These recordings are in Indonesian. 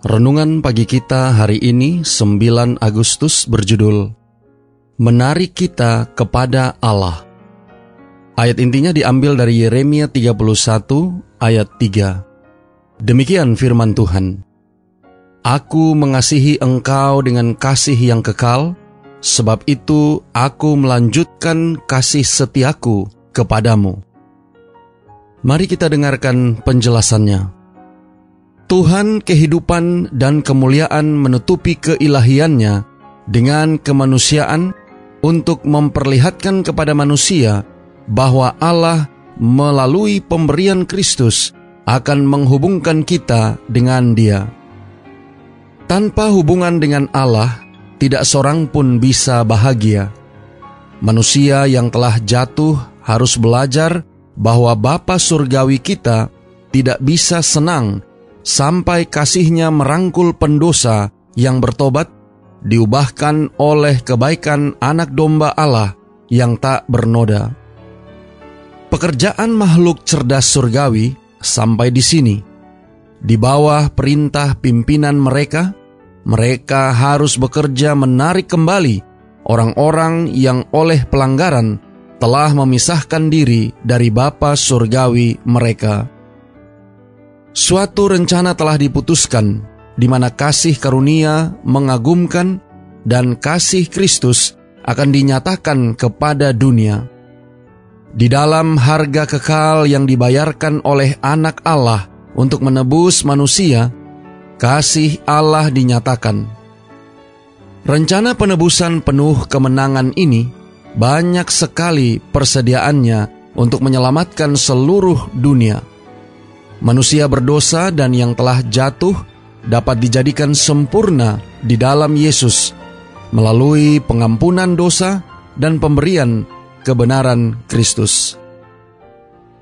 Renungan pagi kita hari ini 9 Agustus berjudul Menarik kita kepada Allah. Ayat intinya diambil dari Yeremia 31 ayat 3. Demikian firman Tuhan. Aku mengasihi engkau dengan kasih yang kekal, sebab itu aku melanjutkan kasih setiaku kepadamu. Mari kita dengarkan penjelasannya. Tuhan kehidupan dan kemuliaan menutupi keilahiannya dengan kemanusiaan untuk memperlihatkan kepada manusia bahwa Allah melalui pemberian Kristus akan menghubungkan kita dengan Dia. Tanpa hubungan dengan Allah, tidak seorang pun bisa bahagia. Manusia yang telah jatuh harus belajar bahwa Bapa Surgawi kita tidak bisa senang sampai kasihnya merangkul pendosa yang bertobat, diubahkan oleh kebaikan anak domba Allah yang tak bernoda. Pekerjaan makhluk cerdas surgawi sampai di sini. Di bawah perintah pimpinan mereka, mereka harus bekerja menarik kembali orang-orang yang oleh pelanggaran telah memisahkan diri dari Bapa surgawi mereka. Suatu rencana telah diputuskan di mana kasih karunia mengagumkan dan kasih Kristus akan dinyatakan kepada dunia. Di dalam harga kekal yang dibayarkan oleh anak Allah untuk menebus manusia, kasih Allah dinyatakan. Rencana penebusan penuh kemenangan ini banyak sekali persediaannya untuk menyelamatkan seluruh dunia manusia berdosa dan yang telah jatuh dapat dijadikan sempurna di dalam Yesus melalui pengampunan dosa dan pemberian kebenaran Kristus.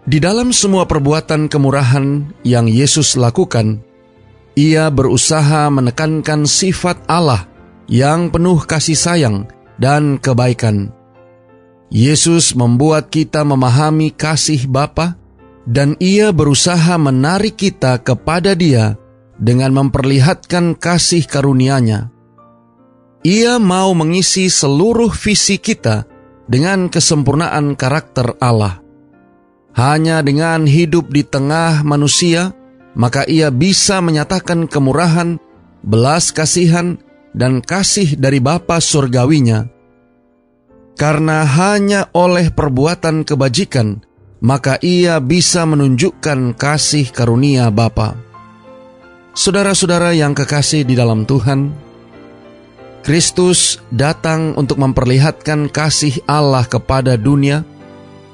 Di dalam semua perbuatan kemurahan yang Yesus lakukan, ia berusaha menekankan sifat Allah yang penuh kasih sayang dan kebaikan. Yesus membuat kita memahami kasih Bapa dan ia berusaha menarik kita kepada dia dengan memperlihatkan kasih karunia-Nya. Ia mau mengisi seluruh visi kita dengan kesempurnaan karakter Allah. Hanya dengan hidup di tengah manusia, maka ia bisa menyatakan kemurahan, belas kasihan, dan kasih dari Bapa surgawinya. Karena hanya oleh perbuatan kebajikan, maka ia bisa menunjukkan kasih karunia Bapa. Saudara-saudara yang kekasih di dalam Tuhan, Kristus datang untuk memperlihatkan kasih Allah kepada dunia,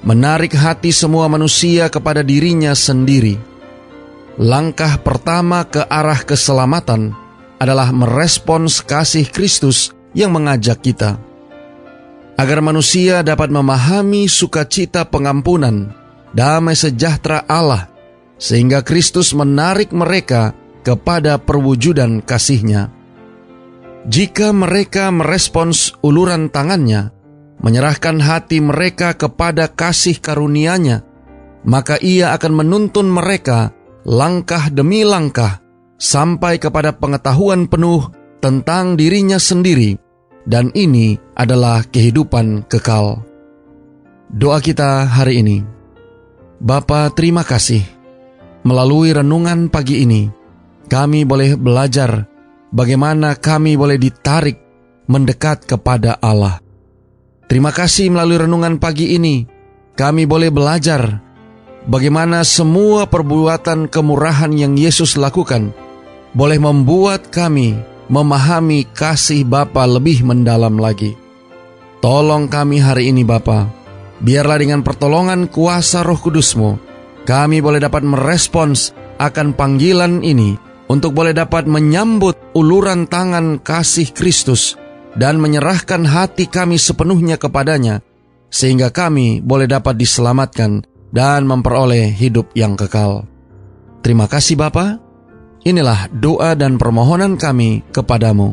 menarik hati semua manusia kepada dirinya sendiri. Langkah pertama ke arah keselamatan adalah merespons kasih Kristus yang mengajak kita agar manusia dapat memahami sukacita pengampunan, damai sejahtera Allah, sehingga Kristus menarik mereka kepada perwujudan kasihnya. Jika mereka merespons uluran tangannya, menyerahkan hati mereka kepada kasih karunia-Nya, maka ia akan menuntun mereka langkah demi langkah sampai kepada pengetahuan penuh tentang dirinya sendiri dan ini adalah kehidupan kekal. Doa kita hari ini. Bapa, terima kasih. Melalui renungan pagi ini, kami boleh belajar bagaimana kami boleh ditarik mendekat kepada Allah. Terima kasih melalui renungan pagi ini, kami boleh belajar bagaimana semua perbuatan kemurahan yang Yesus lakukan boleh membuat kami memahami kasih Bapa lebih mendalam lagi. Tolong kami hari ini Bapa, biarlah dengan pertolongan kuasa roh kudusmu, kami boleh dapat merespons akan panggilan ini untuk boleh dapat menyambut uluran tangan kasih Kristus dan menyerahkan hati kami sepenuhnya kepadanya, sehingga kami boleh dapat diselamatkan dan memperoleh hidup yang kekal. Terima kasih Bapa. Inilah doa dan permohonan kami kepadamu.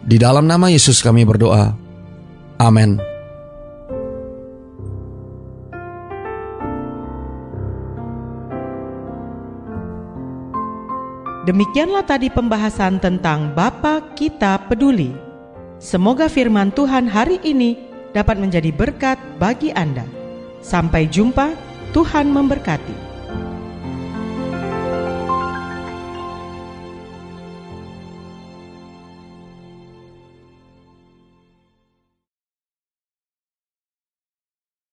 Di dalam nama Yesus kami berdoa. Amin. Demikianlah tadi pembahasan tentang Bapa Kita Peduli. Semoga firman Tuhan hari ini dapat menjadi berkat bagi Anda. Sampai jumpa, Tuhan memberkati.